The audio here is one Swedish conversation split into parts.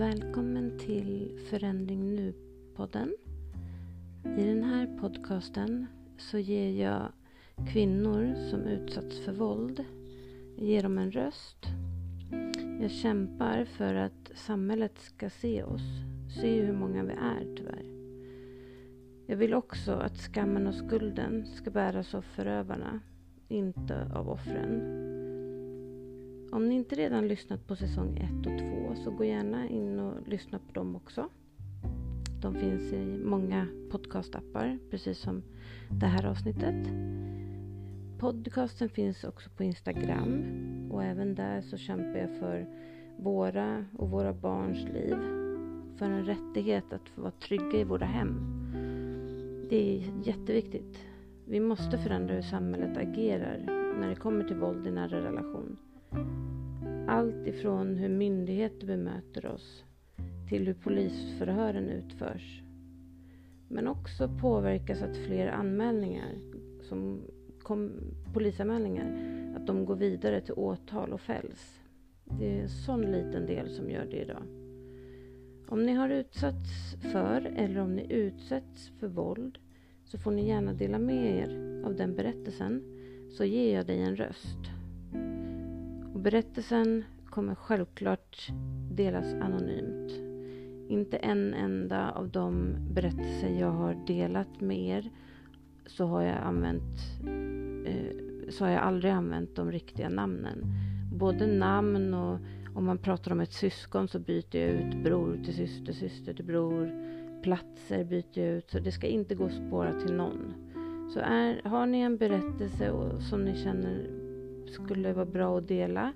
Välkommen till Förändring Nu-podden. I den här podcasten så ger jag kvinnor som utsatts för våld, ger dem en röst. Jag kämpar för att samhället ska se oss, se hur många vi är tyvärr. Jag vill också att skammen och skulden ska bäras av förövarna, inte av offren. Om ni inte redan lyssnat på säsong 1 och 2 så gå gärna in och lyssna på dem också. De finns i många podcastappar, precis som det här avsnittet. Podcasten finns också på Instagram och även där så kämpar jag för våra och våra barns liv. För en rättighet att få vara trygga i våra hem. Det är jätteviktigt. Vi måste förändra hur samhället agerar när det kommer till våld i nära relation. Allt ifrån hur myndigheter bemöter oss till hur polisförhören utförs. Men också påverkas att fler anmälningar, som kom, polisanmälningar, att de går vidare till åtal och fälls. Det är en sån liten del som gör det idag. Om ni har utsatts för eller om ni utsätts för våld så får ni gärna dela med er av den berättelsen så ger jag dig en röst. Och berättelsen kommer självklart delas anonymt. Inte en enda av de berättelser jag har delat med er så har jag använt eh, så har jag aldrig använt de riktiga namnen. Både namn och om man pratar om ett syskon så byter jag ut bror till syster, syster till bror. Platser byter jag ut, så det ska inte gå att spåra till någon. Så är, har ni en berättelse och, som ni känner skulle vara bra att dela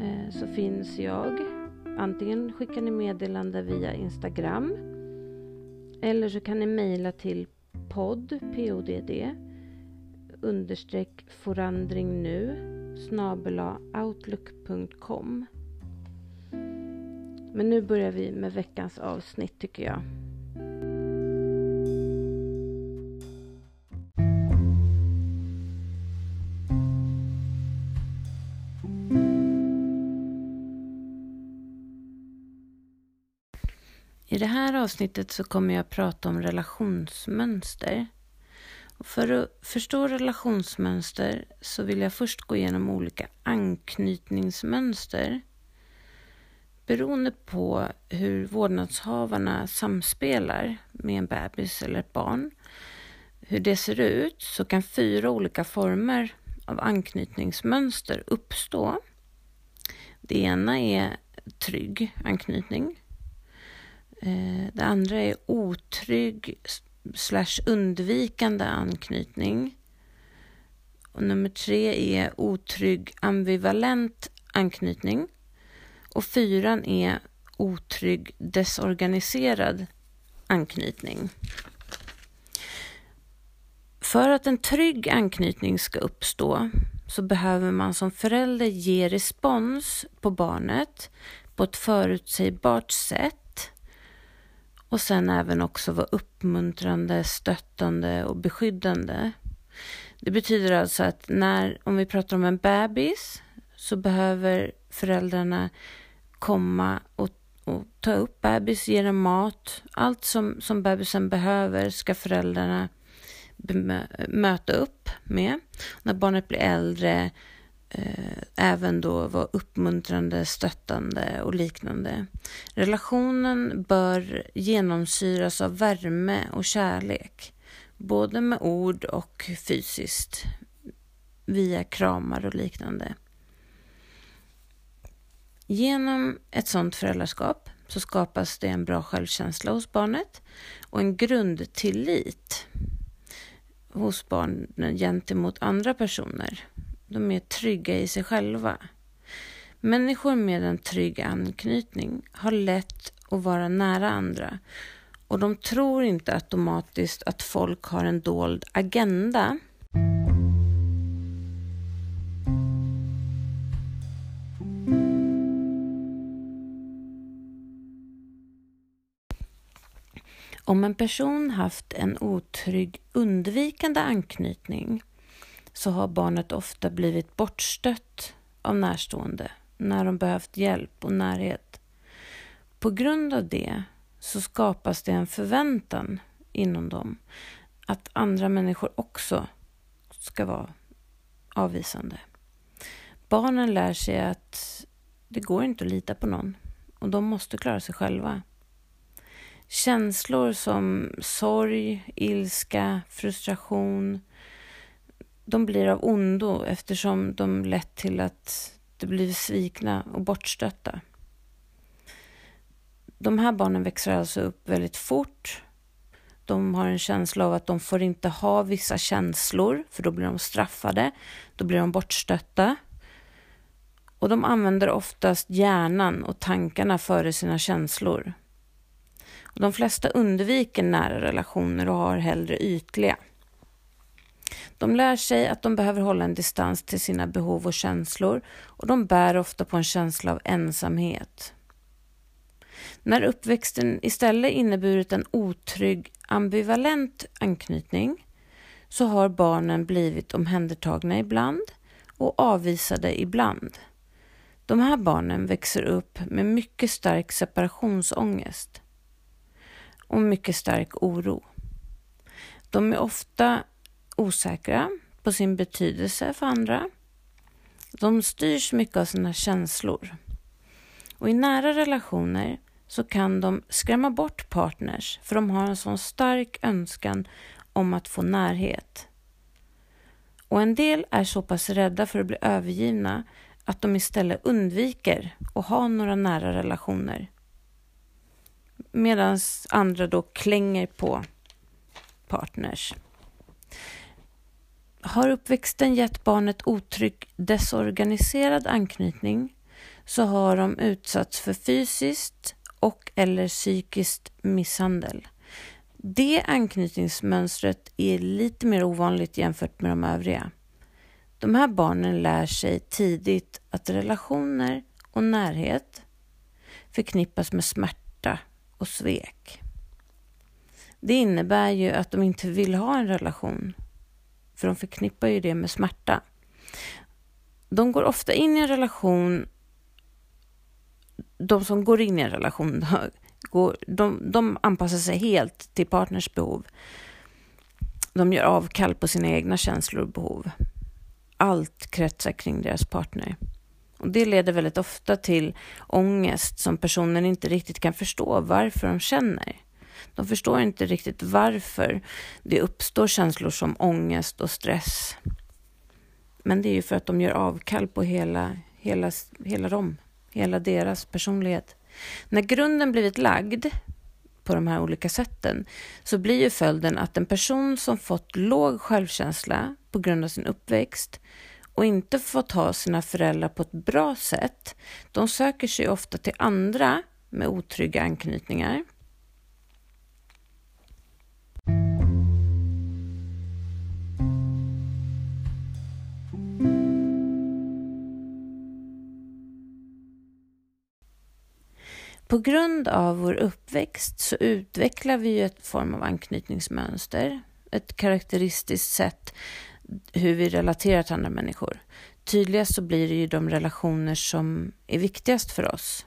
eh, så finns jag. Antingen skickar ni meddelande via Instagram eller så kan ni mejla till podd, podd, understreck forandring nu outlook.com. Men nu börjar vi med veckans avsnitt tycker jag. Avsnittet så kommer jag prata om relationsmönster. För att förstå relationsmönster så vill jag först gå igenom olika anknytningsmönster. Beroende på hur vårdnadshavarna samspelar med en bebis eller ett barn, hur det ser ut, så kan fyra olika former av anknytningsmönster uppstå. Det ena är trygg anknytning. Eh, det andra är otrygg slash undvikande anknytning. Och nummer tre är otrygg ambivalent anknytning. Och fyran är otrygg desorganiserad anknytning. För att en trygg anknytning ska uppstå så behöver man som förälder ge respons på barnet på ett förutsägbart sätt och sen även också vara uppmuntrande, stöttande och beskyddande. Det betyder alltså att när, om vi pratar om en bebis, så behöver föräldrarna komma och, och ta upp bebis, ge den mat. Allt som, som bebisen behöver ska föräldrarna möta upp med. När barnet blir äldre Eh, även då vara uppmuntrande, stöttande och liknande. Relationen bör genomsyras av värme och kärlek, både med ord och fysiskt, via kramar och liknande. Genom ett sådant föräldraskap så skapas det en bra självkänsla hos barnet och en grundtillit hos barnen gentemot andra personer. De är trygga i sig själva. Människor med en trygg anknytning har lätt att vara nära andra och de tror inte automatiskt att folk har en dold agenda. Om en person haft en otrygg undvikande anknytning så har barnet ofta blivit bortstött av närstående när de behövt hjälp och närhet. på grund av det så skapas det en förväntan inom dem att andra människor också ska vara avvisande. Barnen lär sig att det går inte att lita på någon och de måste klara sig själva. Känslor som sorg, ilska, frustration, de blir av ondo eftersom de lett till att de blivit svikna och bortstötta. De här barnen växer alltså upp väldigt fort. De har en känsla av att de får inte ha vissa känslor för då blir de straffade. Då blir de bortstötta. Och de använder oftast hjärnan och tankarna före sina känslor. Och de flesta undviker nära relationer och har hellre ytliga. De lär sig att de behöver hålla en distans till sina behov och känslor och de bär ofta på en känsla av ensamhet. När uppväxten istället inneburit en otrygg ambivalent anknytning så har barnen blivit omhändertagna ibland och avvisade ibland. De här barnen växer upp med mycket stark separationsångest och mycket stark oro. De är ofta osäkra på sin betydelse för andra. De styrs mycket av sina känslor. Och i nära relationer så kan de skrämma bort partners för de har en sån stark önskan om att få närhet. Och en del är så pass rädda för att bli övergivna att de istället undviker att ha några nära relationer. Medan andra då klänger på partners. Har uppväxten gett barnet otrygg desorganiserad anknytning så har de utsatts för fysiskt och eller psykiskt misshandel. Det anknytningsmönstret är lite mer ovanligt jämfört med de övriga. De här barnen lär sig tidigt att relationer och närhet förknippas med smärta och svek. Det innebär ju att de inte vill ha en relation, för de förknippar ju det med smärta. De går ofta in i en relation de som går in i en relation, de, de anpassar sig helt till partners behov. De gör avkall på sina egna känslor och behov. Allt kretsar kring deras partner. Och Det leder väldigt ofta till ångest som personen inte riktigt kan förstå varför de känner. De förstår inte riktigt varför det uppstår känslor som ångest och stress. Men det är ju för att de gör avkall på hela, hela, hela dem hela deras personlighet. När grunden blivit lagd på de här olika sätten så blir ju följden att en person som fått låg självkänsla på grund av sin uppväxt och inte fått ha sina föräldrar på ett bra sätt, de söker sig ofta till andra med otrygga anknytningar På grund av vår uppväxt så utvecklar vi ju ett form av anknytningsmönster. Ett karaktäristiskt sätt hur vi relaterar till andra människor. Tydligast så blir det ju de relationer som är viktigast för oss.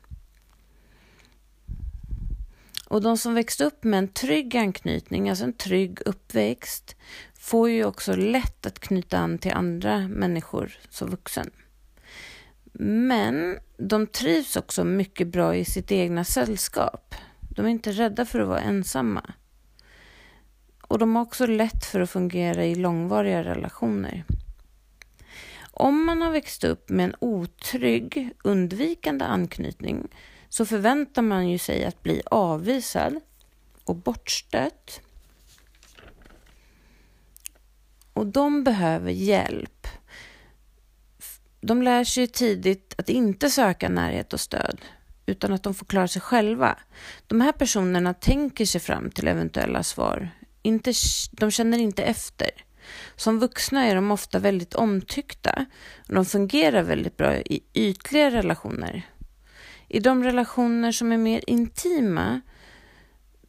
Och de som växt upp med en trygg anknytning, alltså en trygg uppväxt, får ju också lätt att knyta an till andra människor som vuxen. Men de trivs också mycket bra i sitt egna sällskap. De är inte rädda för att vara ensamma. Och de har också lätt för att fungera i långvariga relationer. Om man har växt upp med en otrygg, undvikande anknytning så förväntar man ju sig att bli avvisad och bortstött. Och de behöver hjälp de lär sig tidigt att inte söka närhet och stöd utan att de får klara sig själva. De här personerna tänker sig fram till eventuella svar. Inte, de känner inte efter. Som vuxna är de ofta väldigt omtyckta och de fungerar väldigt bra i ytliga relationer. I de relationer som är mer intima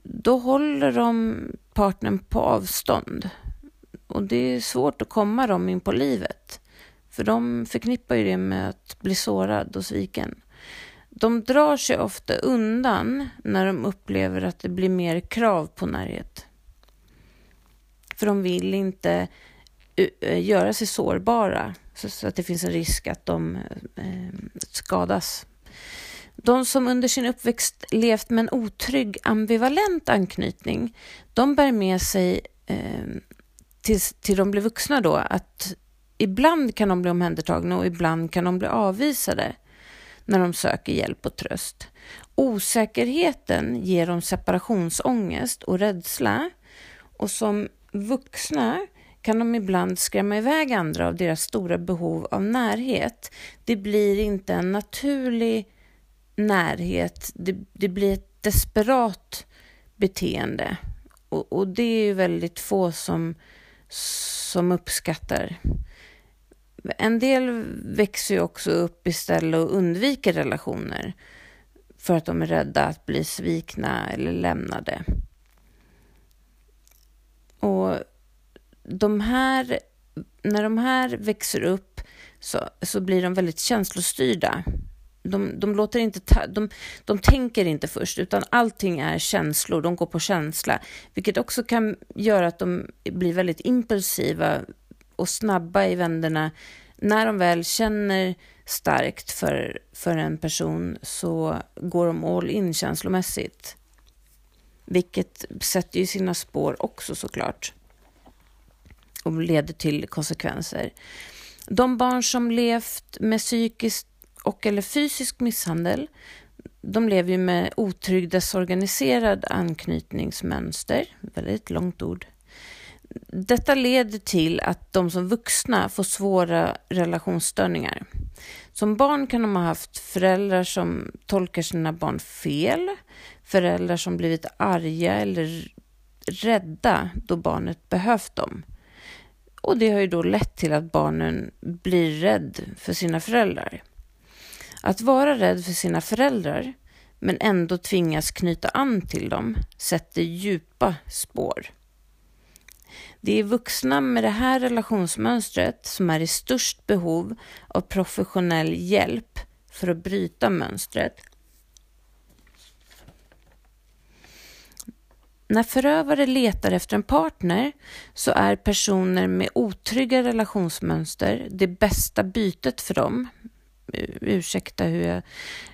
då håller de partnern på avstånd och det är svårt att komma dem in på livet. För de förknippar ju det med att bli sårad och sviken. de drar sig ofta undan när de upplever att det blir mer krav på närhet. För de vill inte eh, eh, göra sig sårbara så, att det finns en risk att de eh, skadas. De som under sin uppväxt levt med en otrygg ambivalent anknytning, de bär med sig eh, tills till de blir vuxna då att ibland kan de bli omhändertagna och ibland kan de bli avvisade när de söker hjälp och tröst. Osäkerheten ger dem separationsångest och rädsla och som vuxna kan de ibland skrämma iväg andra av deras stora behov av närhet. Det blir inte en naturlig närhet, det, det blir ett desperat beteende. Och, och, det är ju väldigt få som, som uppskattar en del växer ju också upp istället och undviker relationer för att de är rädda att bli svikna eller lämnade. Och de här, när de här växer upp så, så blir de väldigt känslostyrda. De, de, låter inte ta, de, de tänker inte först, utan allting är känslor. De går på känsla, vilket också kan göra att de blir väldigt impulsiva och snabba i vänderna. När de väl känner starkt för, för en person så går de all in känslomässigt. Vilket sätter ju sina spår också såklart. Och leder till konsekvenser. De barn som levt med psykisk och eller fysisk misshandel de lever ju med otrygg desorganiserad anknytningsmönster, väldigt långt ord, detta leder till att de som vuxna får svåra relationsstörningar. Som barn kan de ha haft föräldrar som tolkar sina barn fel, föräldrar som blivit arga eller rädda då barnet behövt dem. Och det har ju då lett till att barnen blir rädd för sina föräldrar. Att vara rädd för sina föräldrar men ändå tvingas knyta an till dem sätter djupa spår. Det är vuxna med det här relationsmönstret som är i störst behov av professionell hjälp för att bryta mönstret. När förövare letar efter en partner så är personer med otrygga relationsmönster det bästa bytet för dem. Ursäkta hur jag,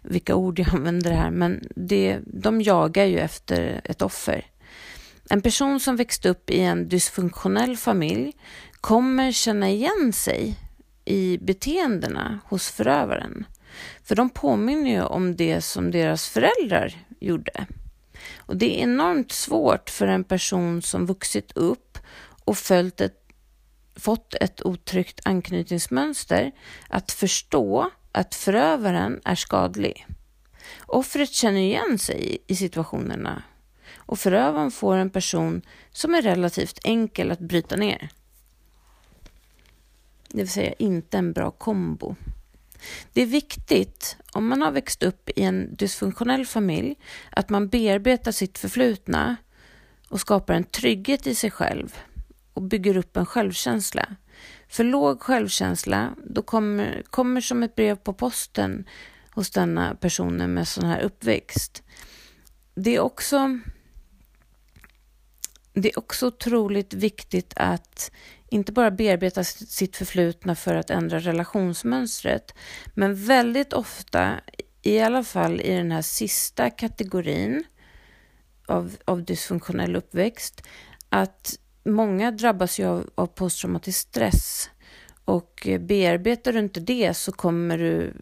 vilka ord jag använder här, men det, de jagar ju efter ett offer. En person som växt upp i en dysfunktionell familj kommer känna igen sig i beteendena hos förövaren. För de påminner ju om det som deras föräldrar gjorde. Och det är enormt svårt för en person som vuxit upp och följt ett, fått ett otryggt anknytningsmönster att förstå att förövaren är skadlig. Offret känner igen sig i situationerna och förövaren får en person som är relativt enkel att bryta ner. Det vill säga inte en bra kombo. Det är viktigt, om man har växt upp i en dysfunktionell familj, att man bearbetar sitt förflutna och skapar en trygghet i sig själv och bygger upp en självkänsla. För låg självkänsla, då kommer, kommer som ett brev på posten hos denna personen med sån här uppväxt. Det är också det är också otroligt viktigt att inte bara bearbeta sitt förflutna för att ändra relationsmönstret, men väldigt ofta, i alla fall i den här sista kategorin av, av dysfunktionell uppväxt, att många drabbas ju av, av posttraumatisk stress. Och eh, bearbetar du inte det så kommer du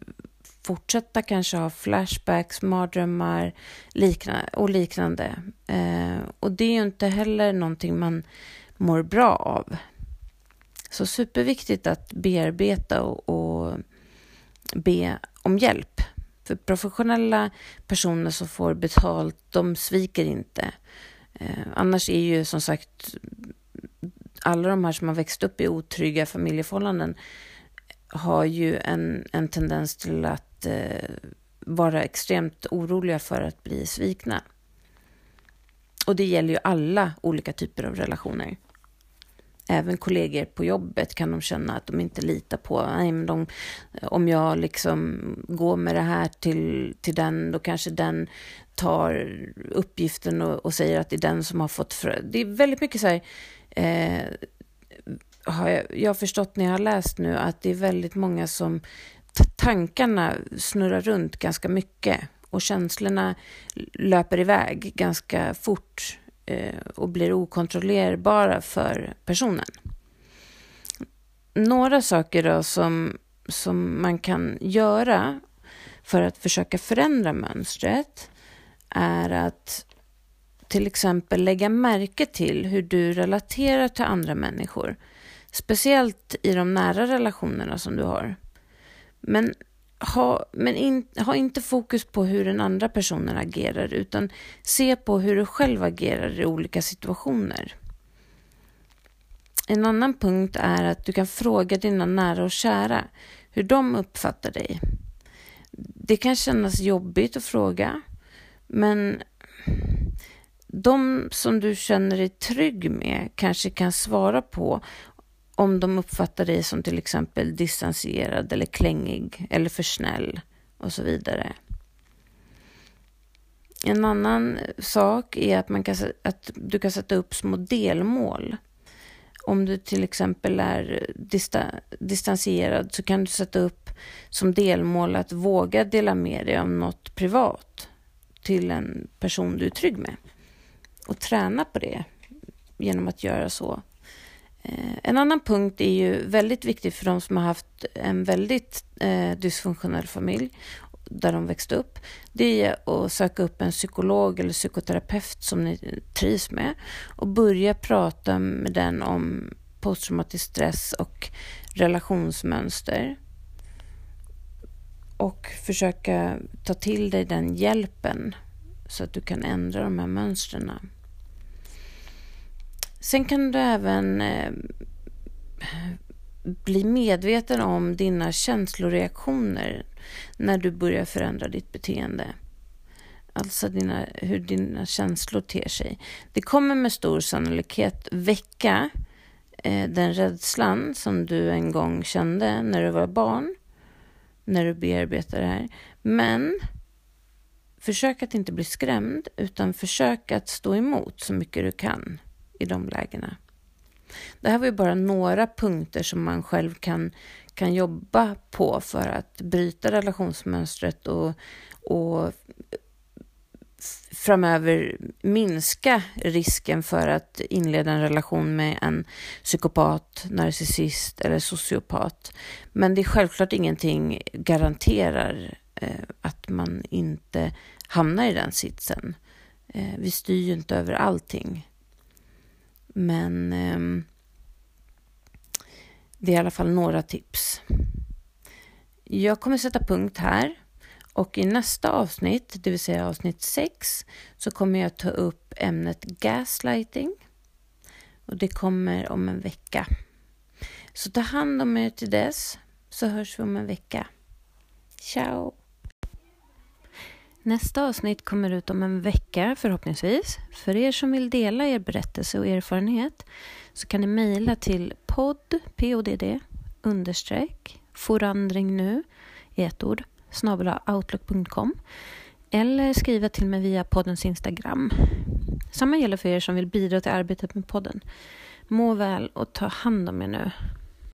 fortsätta kanske ha flashbacks, mardrömmar liknande, och liknande. Eh, och det är ju inte heller någonting man mår bra av. Så superviktigt att bearbeta och, och be om hjälp. För professionella personer som får betalt, de sviker inte. Eh, annars är ju som sagt alla de här som har växt upp i otrygga familjeförhållanden har ju en, en tendens till att eh, vara extremt oroliga för att bli svikna. Och det gäller ju alla olika typer av relationer. Även kollegor på jobbet kan de känna att de inte litar på. Nej, men de, om jag liksom går med det här till, till den, då kanske den tar uppgiften och, och säger att det är den som har fått... Frö. Det är väldigt mycket så här... Eh, har jag, jag har förstått när jag har läst nu att det är väldigt många som tankarna snurrar runt ganska mycket och känslorna löper iväg ganska fort eh, och blir okontrollerbara för personen. Några saker då som, som man kan göra för att försöka förändra mönstret är att till exempel lägga märke till hur du relaterar till andra människor. Speciellt i de nära relationerna som du har. Men ha, men in, ha inte fokus på hur den andra personen agerar utan se på hur du själv agerar i olika situationer. En annan punkt är att du kan fråga dina nära och kära hur de uppfattar dig. Det kan kännas jobbigt att fråga, men de som du känner dig trygg med kanske kan svara på om de uppfattar dig som till exempel distanserad eller klängig eller för snäll och så vidare. En annan sak är att, man kan, att du kan sätta upp små delmål. Om du till exempel är dista, distanserad så kan du sätta upp som delmål att våga dela med dig av något privat till en person du är trygg med. Och träna på det genom att göra så Eh, en annan punkt är ju väldigt viktig för de som har haft en väldigt eh, dysfunktionell familj där de växte upp. Det är att söka upp en psykolog eller psykoterapeut som ni trivs med och börja prata med den om posttraumatisk stress och relationsmönster. Och försöka ta till dig den hjälpen så att du kan ändra de här mönstren. Sen kan du även eh, bli medveten om dina känsloreaktioner när du börjar förändra ditt beteende. Alltså dina, hur dina känslor ter sig. Det kommer med stor sannolikhet väcka eh, den rädslan som du en gång kände när du var barn, när du bearbetar det här. Men försök att inte bli skrämd, utan försök att stå emot så mycket du kan i de lägena. Det här var ju bara några punkter som man själv kan, kan jobba på för att bryta relationsmönstret och, och framöver minska risken för att inleda en relation med en psykopat, narcissist eller sociopat. Men det är självklart ingenting garanterar eh, att man inte hamnar i den sitsen. Eh, vi styr ju inte över allting. Men eh, det är i alla fall några tips. Jag kommer sätta punkt här och i nästa avsnitt, det vill säga avsnitt 6, så kommer jag ta upp ämnet gaslighting. Och det kommer om en vecka. Så ta hand om er till dess, så hörs vi om en vecka. Ciao! Nästa avsnitt kommer ut om en vecka förhoppningsvis. För er som vill dela er berättelse och erfarenhet så kan ni mejla till podd, podd, understreck, forandring nu, i ett ord, outlook.com eller skriva till mig via poddens Instagram. Samma gäller för er som vill bidra till arbetet med podden. Må väl och ta hand om er nu.